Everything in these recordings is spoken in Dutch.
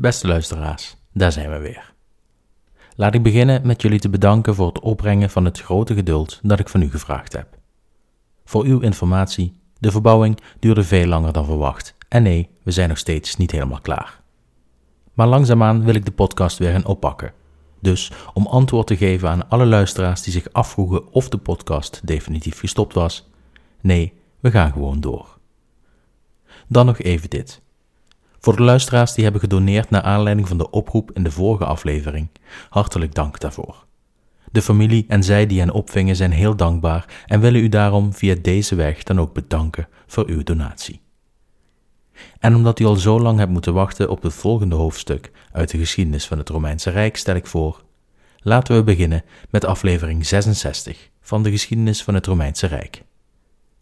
Beste luisteraars, daar zijn we weer. Laat ik beginnen met jullie te bedanken voor het opbrengen van het grote geduld dat ik van u gevraagd heb. Voor uw informatie, de verbouwing duurde veel langer dan verwacht en nee, we zijn nog steeds niet helemaal klaar. Maar langzaamaan wil ik de podcast weer gaan oppakken. Dus om antwoord te geven aan alle luisteraars die zich afvroegen of de podcast definitief gestopt was, nee, we gaan gewoon door. Dan nog even dit. Voor de luisteraars die hebben gedoneerd naar aanleiding van de oproep in de vorige aflevering, hartelijk dank daarvoor. De familie en zij die hen opvingen zijn heel dankbaar en willen u daarom via deze weg dan ook bedanken voor uw donatie. En omdat u al zo lang hebt moeten wachten op het volgende hoofdstuk uit de geschiedenis van het Romeinse Rijk, stel ik voor, laten we beginnen met aflevering 66 van de geschiedenis van het Romeinse Rijk.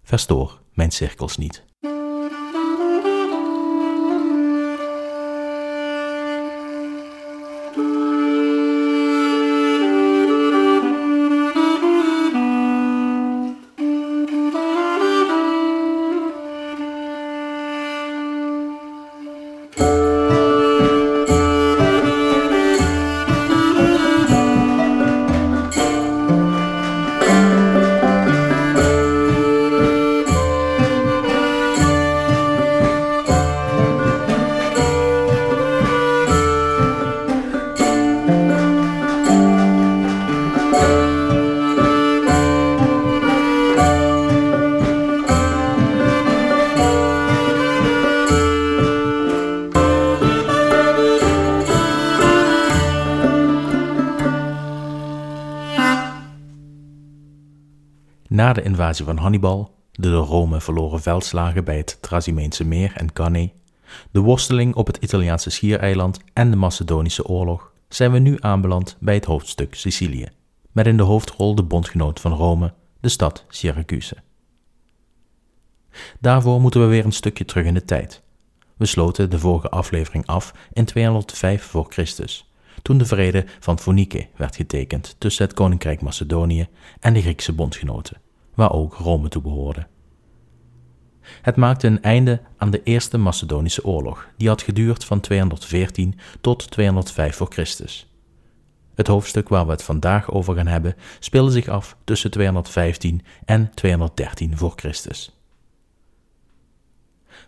Verstoor mijn cirkels niet. Na de invasie van Hannibal, de door Rome verloren veldslagen bij het Trasimeense meer en Cannae, de worsteling op het Italiaanse schiereiland en de Macedonische oorlog, zijn we nu aanbeland bij het hoofdstuk Sicilië, met in de hoofdrol de bondgenoot van Rome, de stad Syracuse. Daarvoor moeten we weer een stukje terug in de tijd. We sloten de vorige aflevering af in 205 voor Christus, toen de vrede van Phonike werd getekend tussen het koninkrijk Macedonië en de Griekse bondgenoten waar ook Rome toe behoorde. Het maakte een einde aan de Eerste Macedonische Oorlog, die had geduurd van 214 tot 205 voor Christus. Het hoofdstuk waar we het vandaag over gaan hebben speelde zich af tussen 215 en 213 voor Christus.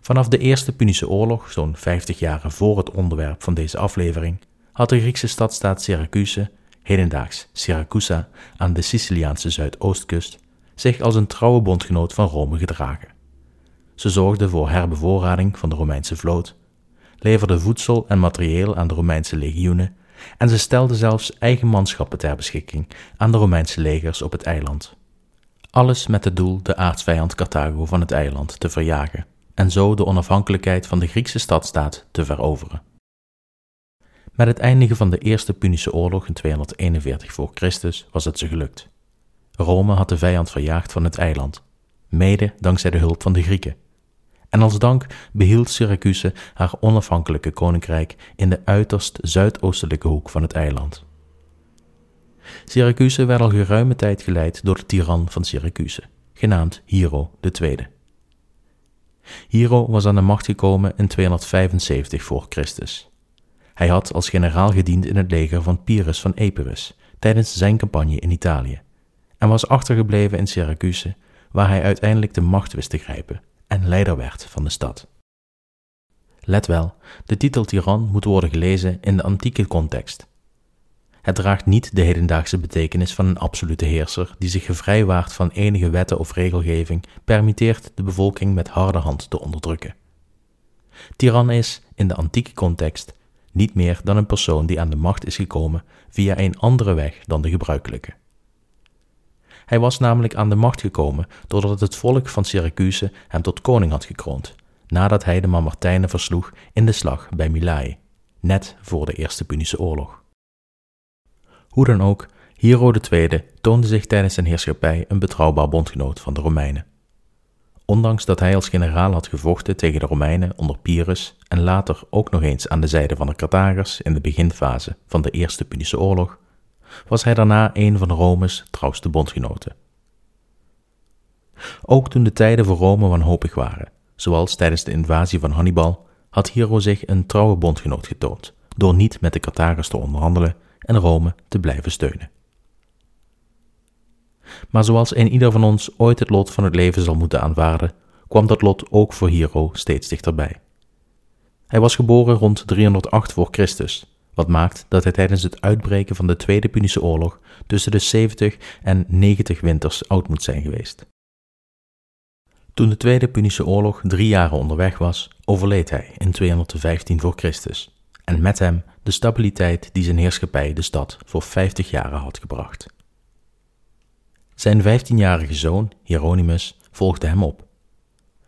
Vanaf de Eerste Punische Oorlog, zo'n 50 jaar voor het onderwerp van deze aflevering, had de Griekse stadstaat Syracuse, hedendaags Syracusa aan de Siciliaanse zuidoostkust, zich als een trouwe bondgenoot van Rome gedragen. Ze zorgde voor herbevoorrading van de Romeinse vloot, leverde voedsel en materieel aan de Romeinse legioenen en ze stelde zelfs eigen manschappen ter beschikking aan de Romeinse legers op het eiland. Alles met het doel de aardsvijand Carthago van het eiland te verjagen en zo de onafhankelijkheid van de Griekse stadstaat te veroveren. Met het eindigen van de Eerste Punische Oorlog in 241 voor Christus was het ze gelukt. Rome had de vijand verjaagd van het eiland, mede dankzij de hulp van de Grieken. En als dank behield Syracuse haar onafhankelijke koninkrijk in de uiterst zuidoostelijke hoek van het eiland. Syracuse werd al geruime tijd geleid door de tiran van Syracuse, genaamd Hero II. Hero was aan de macht gekomen in 275 voor Christus. Hij had als generaal gediend in het leger van Pyrrhus van Epirus tijdens zijn campagne in Italië en was achtergebleven in Syracuse, waar hij uiteindelijk de macht wist te grijpen en leider werd van de stad. Let wel, de titel tiran moet worden gelezen in de antieke context. Het draagt niet de hedendaagse betekenis van een absolute heerser die zich gevrijwaard van enige wetten of regelgeving permitteert de bevolking met harde hand te onderdrukken. Tiran is, in de antieke context, niet meer dan een persoon die aan de macht is gekomen via een andere weg dan de gebruikelijke. Hij was namelijk aan de macht gekomen doordat het volk van Syracuse hem tot koning had gekroond, nadat hij de Mamertijnen versloeg in de slag bij Mylae, net voor de Eerste Punische Oorlog. Hoe dan ook, Hero II toonde zich tijdens zijn heerschappij een betrouwbaar bondgenoot van de Romeinen. Ondanks dat hij als generaal had gevochten tegen de Romeinen onder Pyrrhus en later ook nog eens aan de zijde van de Carthagers in de beginfase van de Eerste Punische Oorlog, was hij daarna een van Rome's trouwste bondgenoten. Ook toen de tijden voor Rome wanhopig waren, zoals tijdens de invasie van Hannibal, had Hero zich een trouwe bondgenoot getoond, door niet met de Carthagers te onderhandelen en Rome te blijven steunen. Maar zoals een ieder van ons ooit het lot van het leven zal moeten aanvaarden, kwam dat lot ook voor Hero steeds dichterbij. Hij was geboren rond 308 voor Christus, wat maakt dat hij tijdens het uitbreken van de Tweede Punische Oorlog tussen de 70 en 90 winters oud moet zijn geweest. Toen de Tweede Punische Oorlog drie jaren onderweg was, overleed hij in 215 voor Christus, en met hem de stabiliteit die zijn heerschappij de stad voor 50 jaren had gebracht. Zijn 15-jarige zoon, Hieronymus, volgde hem op.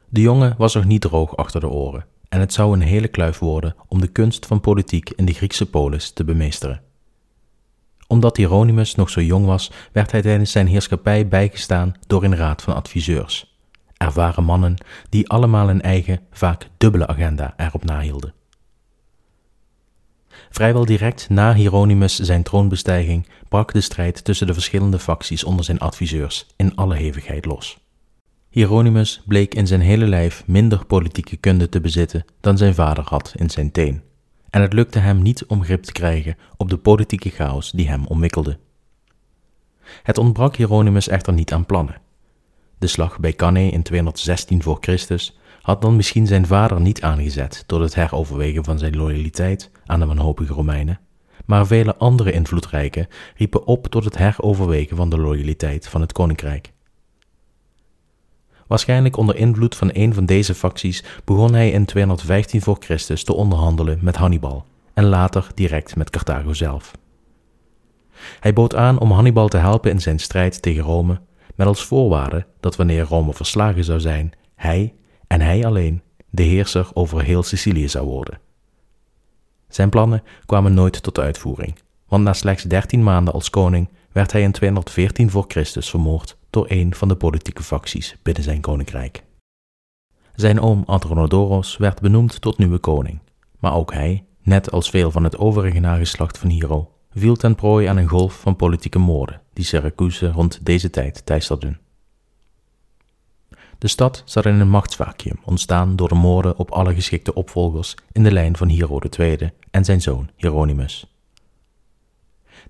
De jongen was nog niet droog achter de oren en het zou een hele kluif worden om de kunst van politiek in de Griekse polis te bemeesteren. Omdat Hieronymus nog zo jong was, werd hij tijdens zijn heerschappij bijgestaan door een raad van adviseurs, ervaren mannen die allemaal een eigen, vaak dubbele agenda erop nahielden. Vrijwel direct na Hieronymus zijn troonbestijging brak de strijd tussen de verschillende facties onder zijn adviseurs in alle hevigheid los. Hieronymus bleek in zijn hele lijf minder politieke kunde te bezitten dan zijn vader had in zijn teen, en het lukte hem niet om grip te krijgen op de politieke chaos die hem omwikkelde. Het ontbrak Hieronymus echter niet aan plannen. De slag bij Cannae in 216 voor Christus had dan misschien zijn vader niet aangezet door het heroverwegen van zijn loyaliteit aan de wanhopige Romeinen, maar vele andere invloedrijken riepen op tot het heroverwegen van de loyaliteit van het koninkrijk. Waarschijnlijk onder invloed van een van deze facties begon hij in 215 voor Christus te onderhandelen met Hannibal en later direct met Carthago zelf. Hij bood aan om Hannibal te helpen in zijn strijd tegen Rome, met als voorwaarde dat wanneer Rome verslagen zou zijn, hij en hij alleen de heerser over heel Sicilië zou worden. Zijn plannen kwamen nooit tot uitvoering, want na slechts dertien maanden als koning werd hij in 214 voor Christus vermoord door een van de politieke facties binnen zijn koninkrijk. Zijn oom Adronodoros werd benoemd tot nieuwe koning, maar ook hij, net als veel van het overige nageslacht van Hero, viel ten prooi aan een golf van politieke moorden die Syracuse rond deze tijd teisterden. De stad zat in een machtsvacuum, ontstaan door de moorden op alle geschikte opvolgers in de lijn van Hero II en zijn zoon Hieronymus.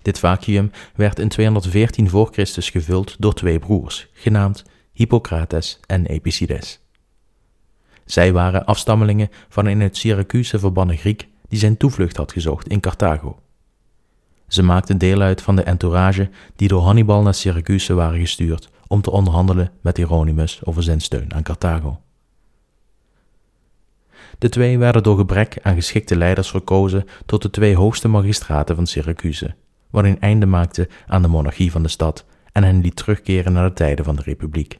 Dit vacuüm werd in 214 voor Christus gevuld door twee broers, genaamd Hippocrates en Epicides. Zij waren afstammelingen van een uit Syracuse verbannen Griek die zijn toevlucht had gezocht in Carthago. Ze maakten deel uit van de entourage die door Hannibal naar Syracuse waren gestuurd om te onderhandelen met Hieronymus over zijn steun aan Carthago. De twee werden door gebrek aan geschikte leiders verkozen tot de twee hoogste magistraten van Syracuse, wat een einde maakte aan de monarchie van de stad en hen liet terugkeren naar de tijden van de republiek.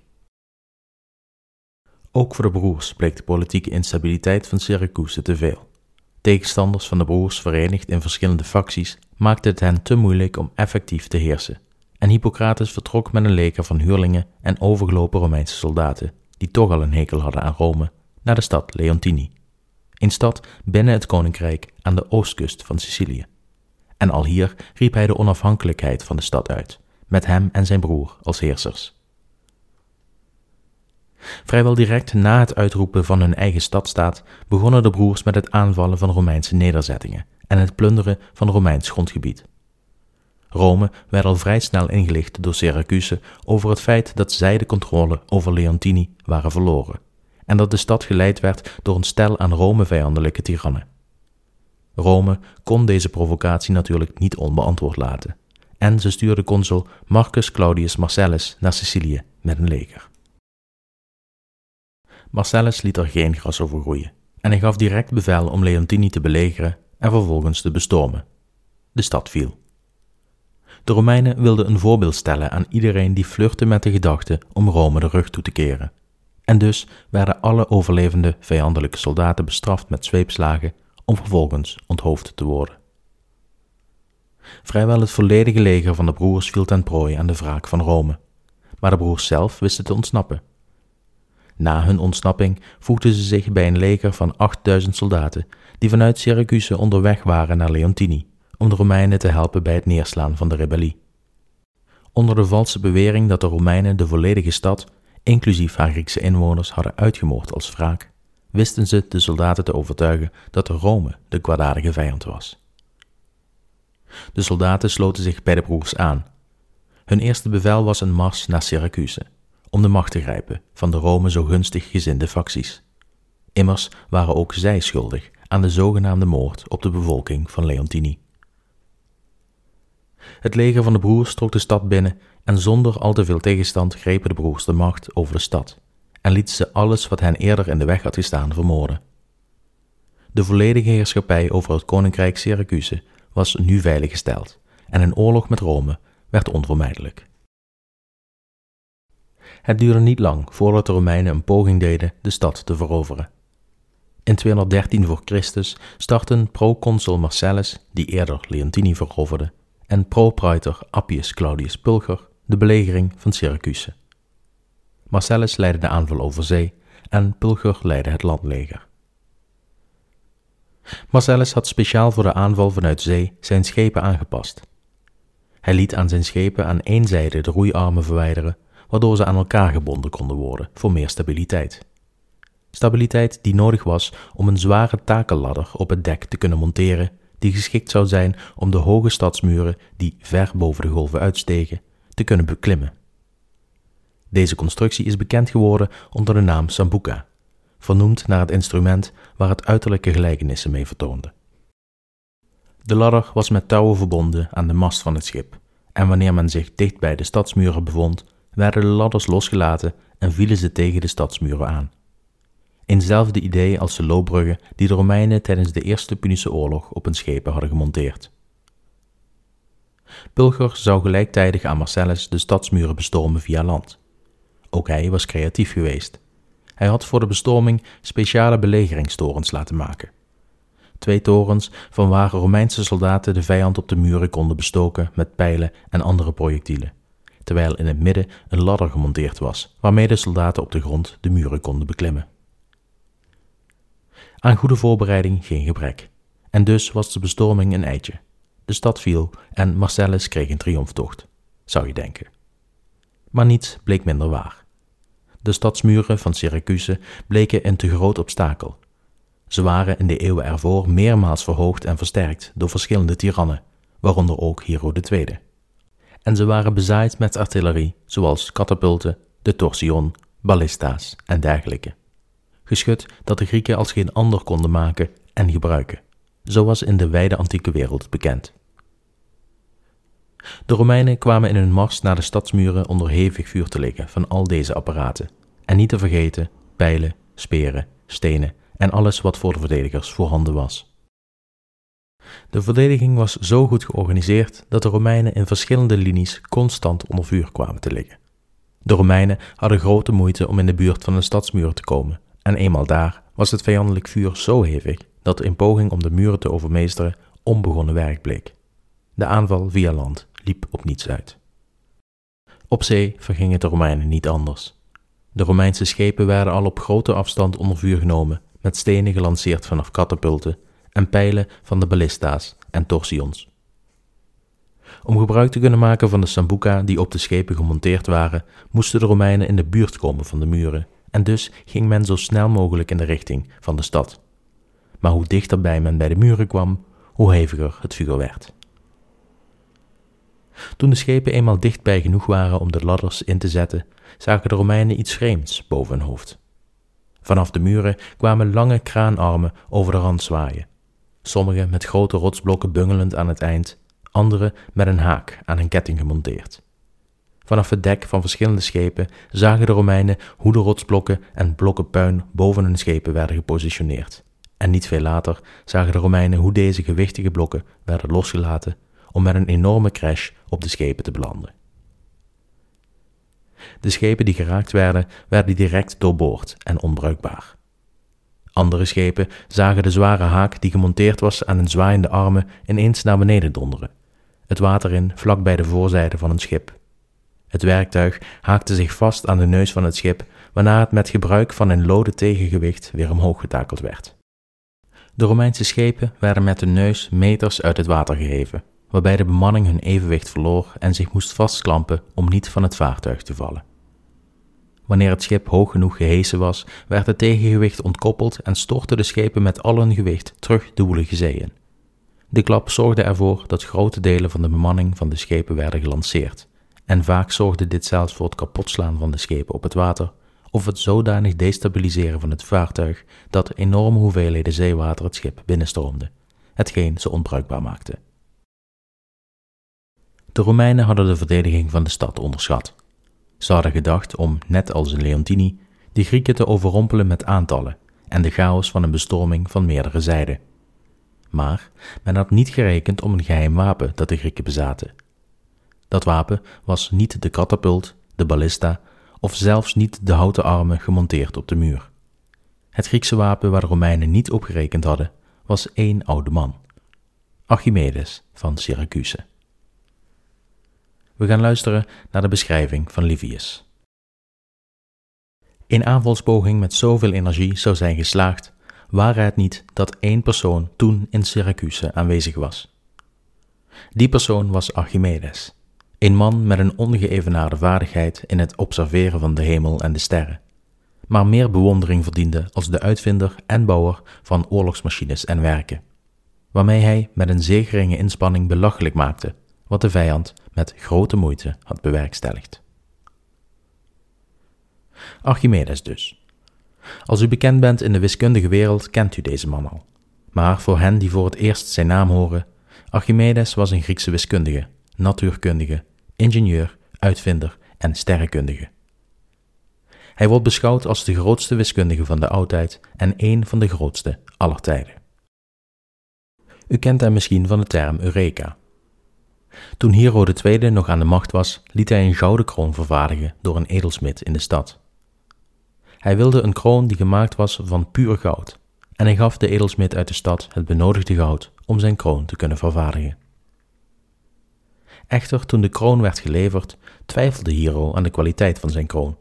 Ook voor de broers bleek de politieke instabiliteit van Syracuse te veel. Tegenstanders van de broers, verenigd in verschillende facties, maakten het hen te moeilijk om effectief te heersen. En Hippocrates vertrok met een leger van huurlingen en overgelopen Romeinse soldaten, die toch al een hekel hadden aan Rome, naar de stad Leontini, een stad binnen het koninkrijk aan de oostkust van Sicilië en al hier riep hij de onafhankelijkheid van de stad uit, met hem en zijn broer als heersers. Vrijwel direct na het uitroepen van hun eigen stadstaat begonnen de broers met het aanvallen van Romeinse nederzettingen en het plunderen van Romeins grondgebied. Rome werd al vrij snel ingelicht door Syracuse over het feit dat zij de controle over Leontini waren verloren en dat de stad geleid werd door een stel aan Rome-vijandelijke tirannen. Rome kon deze provocatie natuurlijk niet onbeantwoord laten, en ze stuurde consul Marcus Claudius Marcellus naar Sicilië met een leger. Marcellus liet er geen gras over groeien, en hij gaf direct bevel om Leontini te belegeren en vervolgens te bestormen. De stad viel. De Romeinen wilden een voorbeeld stellen aan iedereen die flirtte met de gedachte om Rome de rug toe te keren. En dus werden alle overlevende vijandelijke soldaten bestraft met zweepslagen om vervolgens onthoofd te worden. Vrijwel het volledige leger van de broers viel ten prooi aan de wraak van Rome, maar de broers zelf wisten te ontsnappen. Na hun ontsnapping voegden ze zich bij een leger van 8000 soldaten die vanuit Syracuse onderweg waren naar Leontini om de Romeinen te helpen bij het neerslaan van de rebellie. Onder de valse bewering dat de Romeinen de volledige stad, inclusief haar Griekse inwoners, hadden uitgemoord als wraak, wisten ze de soldaten te overtuigen dat Rome de kwaadaardige vijand was De soldaten sloten zich bij de broers aan. Hun eerste bevel was een mars naar Syracuse, om de macht te grijpen van de Rome zo gunstig gezinde facties. Immers waren ook zij schuldig aan de zogenaamde moord op de bevolking van Leontini. Het leger van de broers trok de stad binnen en zonder al te veel tegenstand grepen de broers de macht over de stad en lieten ze alles wat hen eerder in de weg had gestaan vermoorden. De volledige heerschappij over het koninkrijk Syracuse was nu veiliggesteld en een oorlog met Rome werd onvermijdelijk. Het duurde niet lang voordat de Romeinen een poging deden de stad te veroveren. In 213 voor Christus startten proconsul Marcellus, die eerder Leontini veroverde, en propraetor Appius Claudius Pulcher de belegering van Syracuse. Marcellus leidde de aanval over zee en Pulcher leidde het landleger. Marcellus had speciaal voor de aanval vanuit zee zijn schepen aangepast. Hij liet aan zijn schepen aan één zijde de roeiarmen verwijderen, waardoor ze aan elkaar gebonden konden worden voor meer stabiliteit. Stabiliteit die nodig was om een zware takelladder op het dek te kunnen monteren, die geschikt zou zijn om de hoge stadsmuren, die ver boven de golven uitstegen, te kunnen beklimmen. Deze constructie is bekend geworden onder de naam Sambuca, vernoemd naar het instrument waar het uiterlijke gelijkenissen mee vertoonde. De ladder was met touwen verbonden aan de mast van het schip, en wanneer men zich dicht bij de stadsmuren bevond, werden de ladders losgelaten en vielen ze tegen de stadsmuren aan. Eenzelfde idee als de loopbruggen die de Romeinen tijdens de Eerste Punische Oorlog op hun schepen hadden gemonteerd. Pulcher zou gelijktijdig aan Marcellus de stadsmuren bestormen via land. Ook hij was creatief geweest. Hij had voor de bestorming speciale belegeringstorens laten maken. Twee torens van waar Romeinse soldaten de vijand op de muren konden bestoken met pijlen en andere projectielen, terwijl in het midden een ladder gemonteerd was waarmee de soldaten op de grond de muren konden beklimmen. Aan goede voorbereiding geen gebrek, en dus was de bestorming een eitje. De stad viel en Marcellus kreeg een triomftocht, zou je denken. Maar niets bleek minder waar. De stadsmuren van Syracuse bleken een te groot obstakel. Ze waren in de eeuwen ervoor meermaals verhoogd en versterkt door verschillende tirannen, waaronder ook Hero II. En ze waren bezaaid met artillerie, zoals katapulten, de torsion, ballista's en dergelijke. Geschut dat de Grieken als geen ander konden maken en gebruiken zoals in de wijde antieke wereld bekend. De Romeinen kwamen in hun mars naar de stadsmuren onder hevig vuur te liggen van al deze apparaten, en niet te vergeten pijlen, speren, stenen en alles wat voor de verdedigers voorhanden was. De verdediging was zo goed georganiseerd dat de Romeinen in verschillende linies constant onder vuur kwamen te liggen. De Romeinen hadden grote moeite om in de buurt van de stadsmuren te komen, en eenmaal daar was het vijandelijk vuur zo hevig dat in poging om de muren te overmeesteren onbegonnen werk bleek. De aanval via land liep op niets uit. Op zee verging het de Romeinen niet anders. De Romeinse schepen werden al op grote afstand onder vuur genomen, met stenen gelanceerd vanaf katapulten en pijlen van de ballista's en torsions. Om gebruik te kunnen maken van de sambuca die op de schepen gemonteerd waren, moesten de Romeinen in de buurt komen van de muren, en dus ging men zo snel mogelijk in de richting van de stad maar hoe dichterbij men bij de muren kwam, hoe heviger het vuur werd. Toen de schepen eenmaal dichtbij genoeg waren om de ladders in te zetten, zagen de Romeinen iets vreemds boven hun hoofd. Vanaf de muren kwamen lange kraanarmen over de rand zwaaien, sommige met grote rotsblokken bungelend aan het eind, andere met een haak aan een ketting gemonteerd. Vanaf het dek van verschillende schepen zagen de Romeinen hoe de rotsblokken en blokken puin boven hun schepen werden gepositioneerd en niet veel later zagen de Romeinen hoe deze gewichtige blokken werden losgelaten om met een enorme crash op de schepen te belanden. De schepen die geraakt werden, werden direct doorboord en onbruikbaar. Andere schepen zagen de zware haak die gemonteerd was aan hun zwaaiende armen ineens naar beneden donderen, het water in vlak bij de voorzijde van een schip. Het werktuig haakte zich vast aan de neus van het schip, waarna het met gebruik van een lode tegengewicht weer omhoog getakeld werd. De Romeinse schepen werden met de neus meters uit het water geheven, waarbij de bemanning hun evenwicht verloor en zich moest vastklampen om niet van het vaartuig te vallen. Wanneer het schip hoog genoeg gehesen was, werd het tegengewicht ontkoppeld en stortten de schepen met al hun gewicht terug de woelige zeeën. De klap zorgde ervoor dat grote delen van de bemanning van de schepen werden gelanceerd, en vaak zorgde dit zelfs voor het kapotslaan van de schepen op het water of het zodanig destabiliseren van het vaartuig dat enorme hoeveelheden zeewater het schip binnenstroomde, hetgeen ze onbruikbaar maakte. De Romeinen hadden de verdediging van de stad onderschat. Ze hadden gedacht om, net als in Leontini, de Grieken te overrompelen met aantallen en de chaos van een bestorming van meerdere zijden. Maar men had niet gerekend om een geheim wapen dat de Grieken bezaten. Dat wapen was niet de katapult, de ballista of zelfs niet de houten armen gemonteerd op de muur. Het Griekse wapen waar de Romeinen niet op gerekend hadden, was één oude man, Archimedes van Syracuse. We gaan luisteren naar de beschrijving van Livius. Een aanvalspoging met zoveel energie zou zijn geslaagd, waren het niet dat één persoon toen in Syracuse aanwezig was. Die persoon was Archimedes, een man met een ongeëvenaarde vaardigheid in het observeren van de hemel en de sterren, maar meer bewondering verdiende als de uitvinder en bouwer van oorlogsmachines en werken, waarmee hij met een zeer inspanning belachelijk maakte wat de vijand met grote moeite had bewerkstelligd. Archimedes dus. Als u bekend bent in de wiskundige wereld, kent u deze man al. Maar voor hen die voor het eerst zijn naam horen, Archimedes was een Griekse wiskundige, natuurkundige, ingenieur, uitvinder en sterrenkundige. Hij wordt beschouwd als de grootste wiskundige van de oudheid en een van de grootste aller tijden. U kent hem misschien van de term Eureka, toen Hero II nog aan de macht was, liet hij een gouden kroon vervaardigen door een edelsmid in de stad. Hij wilde een kroon die gemaakt was van puur goud, en hij gaf de edelsmid uit de stad het benodigde goud om zijn kroon te kunnen vervaardigen. Echter, toen de kroon werd geleverd, twijfelde Hero aan de kwaliteit van zijn kroon.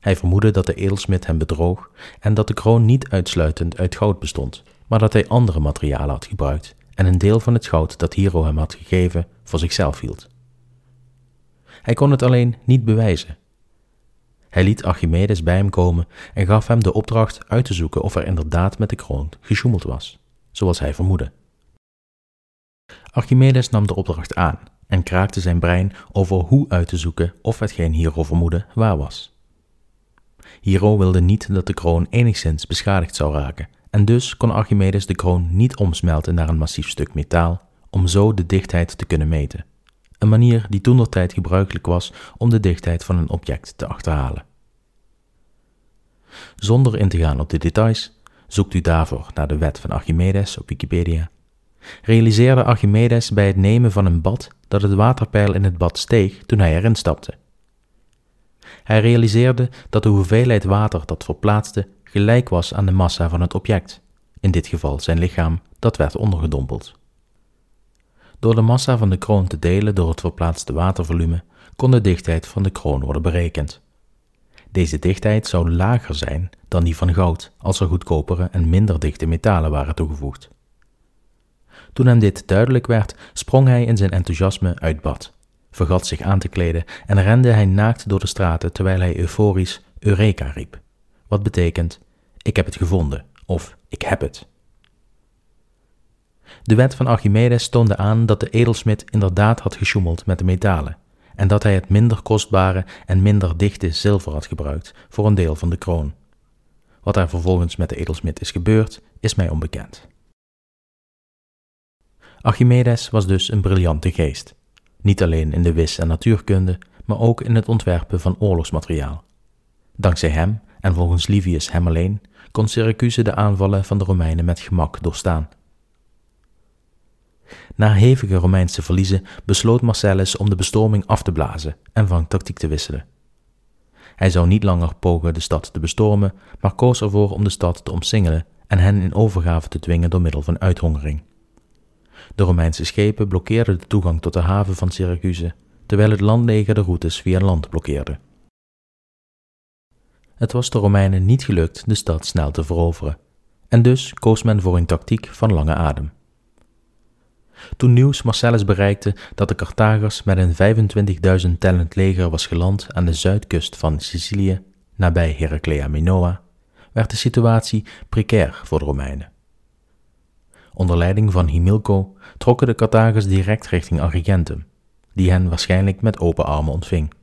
Hij vermoedde dat de edelsmid hem bedroog en dat de kroon niet uitsluitend uit goud bestond, maar dat hij andere materialen had gebruikt en een deel van het goud dat Hero hem had gegeven voor zichzelf hield. Hij kon het alleen niet bewijzen. Hij liet Archimedes bij hem komen en gaf hem de opdracht uit te zoeken of er inderdaad met de kroon gesjoemeld was, zoals hij vermoedde. Archimedes nam de opdracht aan en kraakte zijn brein over hoe uit te zoeken of hetgeen Hero vermoedde waar was. Hero wilde niet dat de kroon enigszins beschadigd zou raken en dus kon Archimedes de kroon niet omsmelten naar een massief stuk metaal om zo de dichtheid te kunnen meten. Een manier die toen tijd gebruikelijk was om de dichtheid van een object te achterhalen. Zonder in te gaan op de details, zoekt u daarvoor naar de wet van Archimedes op Wikipedia. Realiseerde Archimedes bij het nemen van een bad dat het waterpeil in het bad steeg toen hij erin stapte. Hij realiseerde dat de hoeveelheid water dat verplaatste gelijk was aan de massa van het object, in dit geval zijn lichaam, dat werd ondergedompeld. Door de massa van de kroon te delen door het verplaatste watervolume kon de dichtheid van de kroon worden berekend. Deze dichtheid zou lager zijn dan die van goud als er goedkopere en minder dichte metalen waren toegevoegd. Toen hem dit duidelijk werd, sprong hij in zijn enthousiasme uit bad, vergat zich aan te kleden en rende hij naakt door de straten terwijl hij euforisch Eureka riep, wat betekent ik heb het gevonden of ik heb het. De wet van Archimedes toonde aan dat de edelsmid inderdaad had gesjoemeld met de metalen en dat hij het minder kostbare en minder dichte zilver had gebruikt voor een deel van de kroon. Wat er vervolgens met de edelsmid is gebeurd, is mij onbekend. Archimedes was dus een briljante geest, niet alleen in de wis- en natuurkunde, maar ook in het ontwerpen van oorlogsmateriaal. Dankzij hem, en volgens Livius hem alleen, kon Syracuse de aanvallen van de Romeinen met gemak doorstaan. Na hevige Romeinse verliezen besloot Marcellus om de bestorming af te blazen en van tactiek te wisselen. Hij zou niet langer pogen de stad te bestormen, maar koos ervoor om de stad te omsingelen en hen in overgave te dwingen door middel van uithongering. De Romeinse schepen blokkeerden de toegang tot de haven van Syracuse, terwijl het landleger de routes via land blokkeerde. Het was de Romeinen niet gelukt de stad snel te veroveren, en dus koos men voor een tactiek van lange adem. Toen nieuws Marcellus bereikte dat de Carthagers met een 25.000 talent leger was geland aan de zuidkust van Sicilië, nabij Heraclea Minoa, werd de situatie precair voor de Romeinen. Onder leiding van Himilco trokken de Carthagers direct richting Agrigentum, die hen waarschijnlijk met open armen ontving.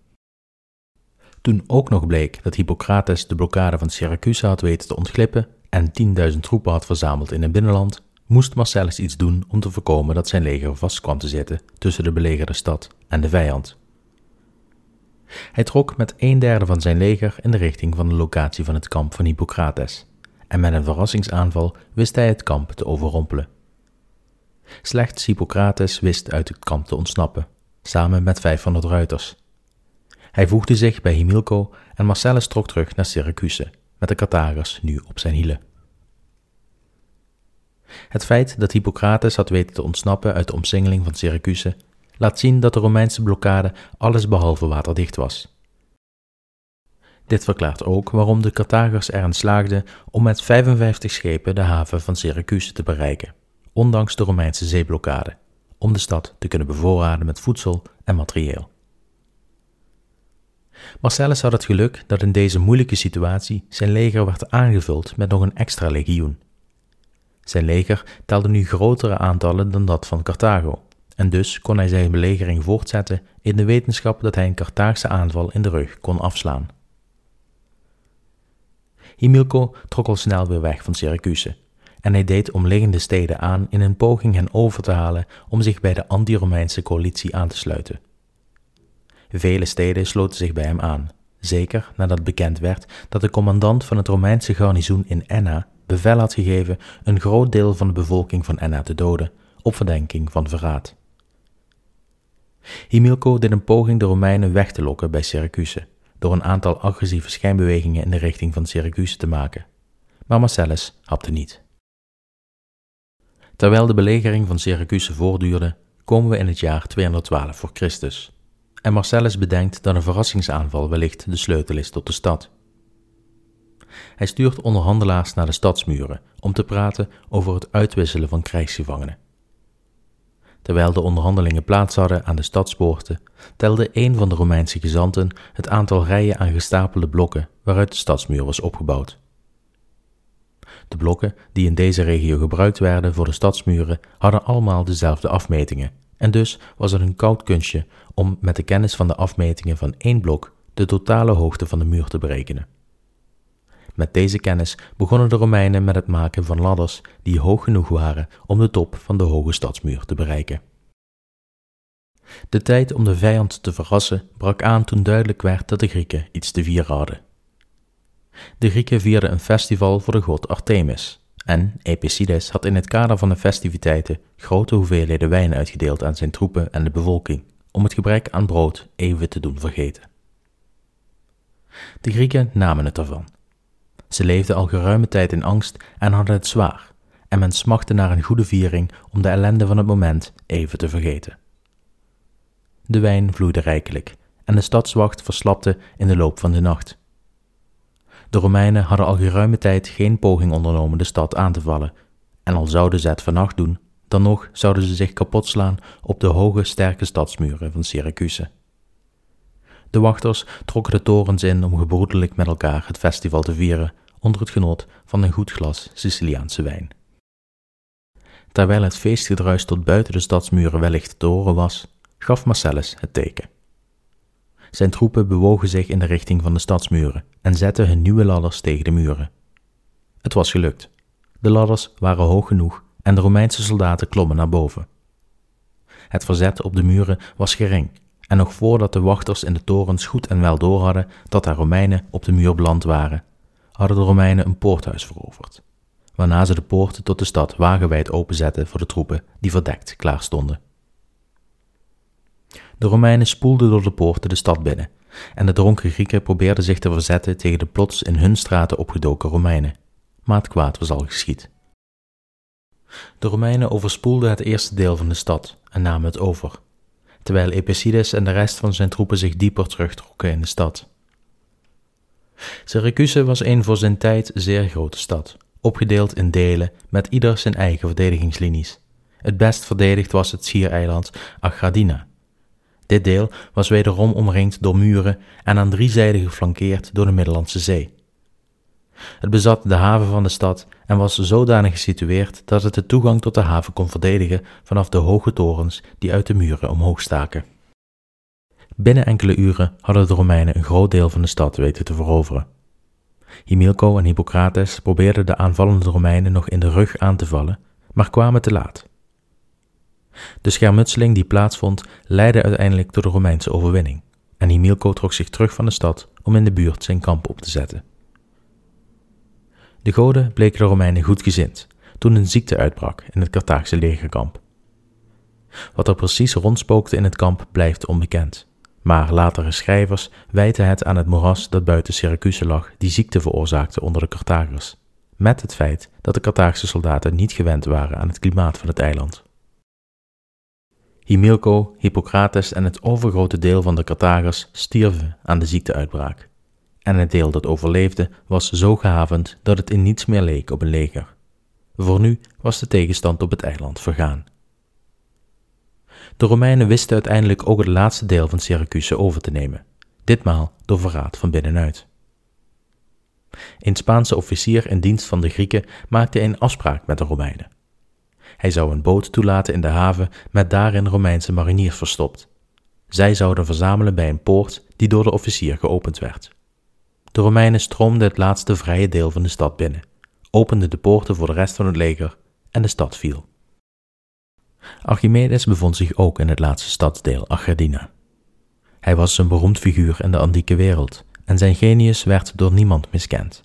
Toen ook nog bleek dat Hippocrates de blokkade van Syracuse had weten te ontglippen en 10.000 troepen had verzameld in het binnenland, moest Marcellus iets doen om te voorkomen dat zijn leger vast kwam te zitten tussen de belegerde stad en de vijand. Hij trok met een derde van zijn leger in de richting van de locatie van het kamp van Hippocrates, en met een verrassingsaanval wist hij het kamp te overrompelen. Slechts Hippocrates wist uit het kamp te ontsnappen, samen met 500 ruiters. Hij voegde zich bij Himilco en Marcellus trok terug naar Syracuse, met de Carthagers nu op zijn hielen. Het feit dat Hippocrates had weten te ontsnappen uit de omsingeling van Syracuse laat zien dat de Romeinse blokkade allesbehalve waterdicht was. Dit verklaart ook waarom de Carthagers erin slaagden om met 55 schepen de haven van Syracuse te bereiken, ondanks de Romeinse zeeblokkade, om de stad te kunnen bevoorraden met voedsel en materieel. Marcellus had het geluk dat in deze moeilijke situatie zijn leger werd aangevuld met nog een extra legioen. Zijn leger telde nu grotere aantallen dan dat van Carthago, en dus kon hij zijn belegering voortzetten in de wetenschap dat hij een Carthaagse aanval in de rug kon afslaan. Himilco trok al snel weer weg van Syracuse, en hij deed omliggende steden aan in een poging hen over te halen om zich bij de anti-Romeinse coalitie aan te sluiten. Vele steden sloten zich bij hem aan, zeker nadat bekend werd dat de commandant van het Romeinse garnizoen in Enna bevel had gegeven een groot deel van de bevolking van Enna te doden op verdenking van verraad. Himilco deed een poging de Romeinen weg te lokken bij Syracuse, door een aantal agressieve schijnbewegingen in de richting van Syracuse te maken. Maar Marcellus hapte niet. Terwijl de belegering van Syracuse voortduurde, komen we in het jaar 212 voor Christus. En Marcellus bedenkt dat een verrassingsaanval wellicht de sleutel is tot de stad. Hij stuurt onderhandelaars naar de stadsmuren om te praten over het uitwisselen van krijgsgevangenen. Terwijl de onderhandelingen plaats hadden aan de stadspoorten, telde een van de Romeinse gezanten het aantal rijen aan gestapelde blokken waaruit de stadsmuur was opgebouwd. De blokken die in deze regio gebruikt werden voor de stadsmuren hadden allemaal dezelfde afmetingen, en dus was het een koud kunstje om met de kennis van de afmetingen van één blok de totale hoogte van de muur te berekenen. Met deze kennis begonnen de Romeinen met het maken van ladders die hoog genoeg waren om de top van de hoge stadsmuur te bereiken. De tijd om de vijand te verrassen brak aan toen duidelijk werd dat de Grieken iets te vieren hadden. De Grieken vierden een festival voor de god Artemis, en Epicides had in het kader van de festiviteiten grote hoeveelheden wijn uitgedeeld aan zijn troepen en de bevolking, om het gebrek aan brood even te doen vergeten. De Grieken namen het ervan ze leefden al geruime tijd in angst en hadden het zwaar, en men smachtte naar een goede viering om de ellende van het moment even te vergeten. De wijn vloeide rijkelijk en de stadswacht verslapte in de loop van de nacht. De Romeinen hadden al geruime tijd geen poging ondernomen de stad aan te vallen, en al zouden ze het vannacht doen, dan nog zouden ze zich kapot slaan op de hoge, sterke stadsmuren van Syracuse. De wachters trokken de torens in om gebroedelijk met elkaar het festival te vieren onder het genot van een goed glas Siciliaanse wijn. Terwijl het feestgedruis tot buiten de stadsmuren wellicht te horen was, gaf Marcellus het teken. Zijn troepen bewogen zich in de richting van de stadsmuren en zetten hun nieuwe ladders tegen de muren. Het was gelukt. De ladders waren hoog genoeg en de Romeinse soldaten klommen naar boven. Het verzet op de muren was gering, en nog voordat de wachters in de torens goed en wel door hadden dat er Romeinen op de muur beland waren, hadden de Romeinen een poorthuis veroverd, waarna ze de poorten tot de stad wagenwijd openzetten voor de troepen die verdekt klaar stonden. De Romeinen spoelden door de poorten de stad binnen, en de dronken Grieken probeerden zich te verzetten tegen de plots in hun straten opgedoken Romeinen, maar het kwaad was al geschied. De Romeinen overspoelden het eerste deel van de stad en namen het over, terwijl Epicides en de rest van zijn troepen zich dieper terugtrokken in de stad. Syracuse was een voor zijn tijd zeer grote stad, opgedeeld in delen met ieder zijn eigen verdedigingslinies. Het best verdedigd was het schiereiland Agradina. Dit deel was wederom omringd door muren en aan drie zijden geflankeerd door de Middellandse Zee. Het bezat de haven van de stad en was zodanig gesitueerd dat het de toegang tot de haven kon verdedigen vanaf de hoge torens die uit de muren omhoog staken. Binnen enkele uren hadden de Romeinen een groot deel van de stad weten te veroveren. Himilco en Hippocrates probeerden de aanvallende Romeinen nog in de rug aan te vallen, maar kwamen te laat. De schermutseling die plaatsvond leidde uiteindelijk tot de Romeinse overwinning en Himilco trok zich terug van de stad om in de buurt zijn kamp op te zetten. De goden bleken de Romeinen goedgezind toen een ziekte uitbrak in het Carthaagse legerkamp. Wat er precies rondspookte in het kamp blijft onbekend, maar latere schrijvers wijten het aan het moeras dat buiten Syracuse lag die ziekte veroorzaakte onder de Carthagers, met het feit dat de Carthaagse soldaten niet gewend waren aan het klimaat van het eiland. Himilco, Hippocrates en het overgrote deel van de Carthagers stierven aan de ziekteuitbraak. En het deel dat overleefde was zo gehavend dat het in niets meer leek op een leger. Voor nu was de tegenstand op het eiland vergaan. De Romeinen wisten uiteindelijk ook het laatste deel van Syracuse over te nemen, ditmaal door verraad van binnenuit. Een Spaanse officier in dienst van de Grieken maakte een afspraak met de Romeinen. Hij zou een boot toelaten in de haven met daarin Romeinse mariniers verstopt. Zij zouden verzamelen bij een poort die door de officier geopend werd. De Romeinen stroomden het laatste vrije deel van de stad binnen, openden de poorten voor de rest van het leger en de stad viel. Archimedes bevond zich ook in het laatste stadsdeel Acherdina. Hij was een beroemd figuur in de antieke wereld en zijn genius werd door niemand miskend.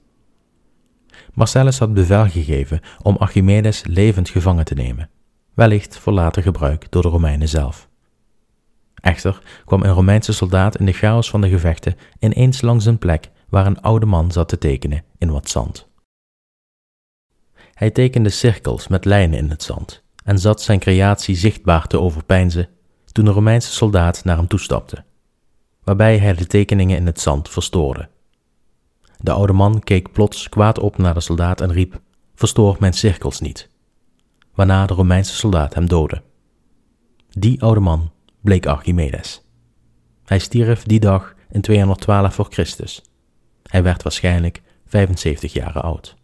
Marcellus had bevel gegeven om Archimedes levend gevangen te nemen, wellicht voor later gebruik door de Romeinen zelf. Echter kwam een Romeinse soldaat in de chaos van de gevechten ineens langs een plek waar een oude man zat te tekenen in wat zand. Hij tekende cirkels met lijnen in het zand en zat zijn creatie zichtbaar te overpeinzen toen de Romeinse soldaat naar hem toestapte, waarbij hij de tekeningen in het zand verstoorde. De oude man keek plots kwaad op naar de soldaat en riep: Verstoor mijn cirkels niet. Waarna de Romeinse soldaat hem doodde. Die oude man bleek Archimedes. Hij stierf die dag in 212 voor Christus. Hij werd waarschijnlijk 75 jaar oud.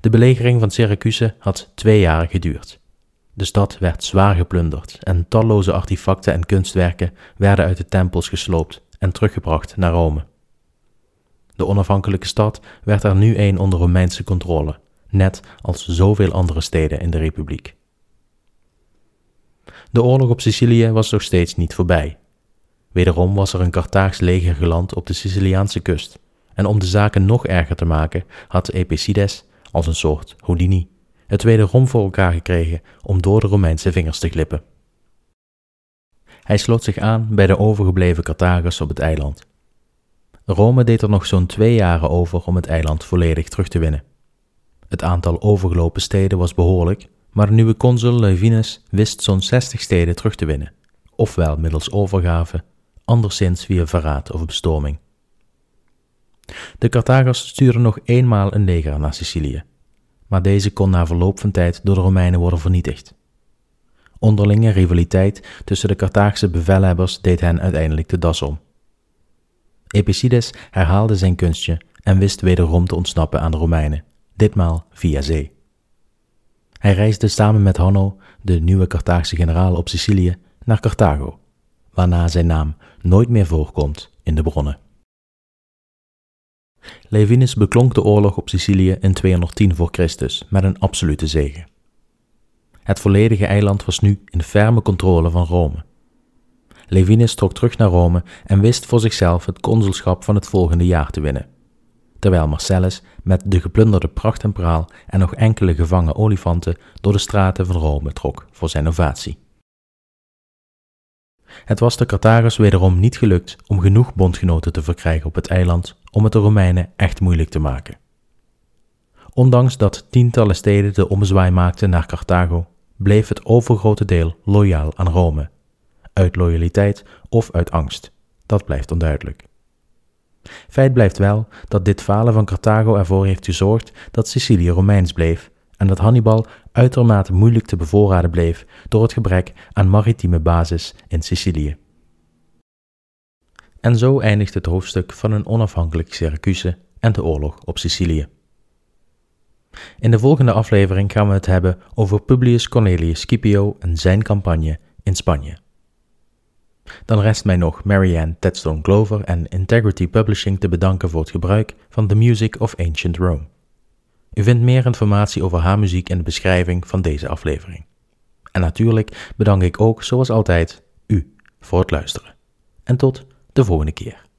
De belegering van Syracuse had twee jaar geduurd. De stad werd zwaar geplunderd en talloze artefacten en kunstwerken werden uit de tempels gesloopt en teruggebracht naar Rome. De onafhankelijke stad werd er nu een onder Romeinse controle, net als zoveel andere steden in de Republiek. De oorlog op Sicilië was nog steeds niet voorbij. Wederom was er een Carthaags leger geland op de Siciliaanse kust, en om de zaken nog erger te maken had Epicides, als een soort Houdini, het wederom voor elkaar gekregen om door de Romeinse vingers te glippen. Hij sloot zich aan bij de overgebleven Carthagers op het eiland. Rome deed er nog zo'n twee jaren over om het eiland volledig terug te winnen. Het aantal overgelopen steden was behoorlijk, maar de nieuwe consul Levinus wist zo'n 60 steden terug te winnen, ofwel middels overgave, anderszins via verraad of bestorming. De Carthagers stuurden nog eenmaal een leger naar Sicilië, maar deze kon na verloop van tijd door de Romeinen worden vernietigd. Onderlinge rivaliteit tussen de Carthaagse bevelhebbers deed hen uiteindelijk de das om. Epicides herhaalde zijn kunstje en wist wederom te ontsnappen aan de Romeinen, ditmaal via zee. Hij reisde samen met Hanno, de nieuwe Carthaagse generaal op Sicilië, naar Carthago, waarna zijn naam nooit meer voorkomt in de bronnen. Levinus beklonk de oorlog op Sicilië in 210 voor Christus met een absolute zege. Het volledige eiland was nu in ferme controle van Rome. Levinus trok terug naar Rome en wist voor zichzelf het consulschap van het volgende jaar te winnen, terwijl Marcellus met de geplunderde pracht en praal en nog enkele gevangen olifanten door de straten van Rome trok voor zijn ovatie. Het was de Carthagers wederom niet gelukt om genoeg bondgenoten te verkrijgen op het eiland om het de Romeinen echt moeilijk te maken. Ondanks dat tientallen steden de ommezwaai maakten naar Carthago, bleef het overgrote deel loyaal aan Rome. Uit loyaliteit of uit angst, dat blijft onduidelijk. Feit blijft wel dat dit falen van Carthago ervoor heeft gezorgd dat Sicilië Romeins bleef en dat Hannibal uitermate moeilijk te bevoorraden bleef door het gebrek aan maritieme basis in Sicilië. En zo eindigt het hoofdstuk van een onafhankelijk Syracuse en de oorlog op Sicilië. In de volgende aflevering gaan we het hebben over Publius Cornelius Scipio en zijn campagne in Spanje. Dan rest mij nog Marianne Tedstone Glover en Integrity Publishing te bedanken voor het gebruik van The Music of Ancient Rome. U vindt meer informatie over haar muziek in de beschrijving van deze aflevering. En natuurlijk bedank ik ook, zoals altijd, u voor het luisteren. En tot de volgende keer.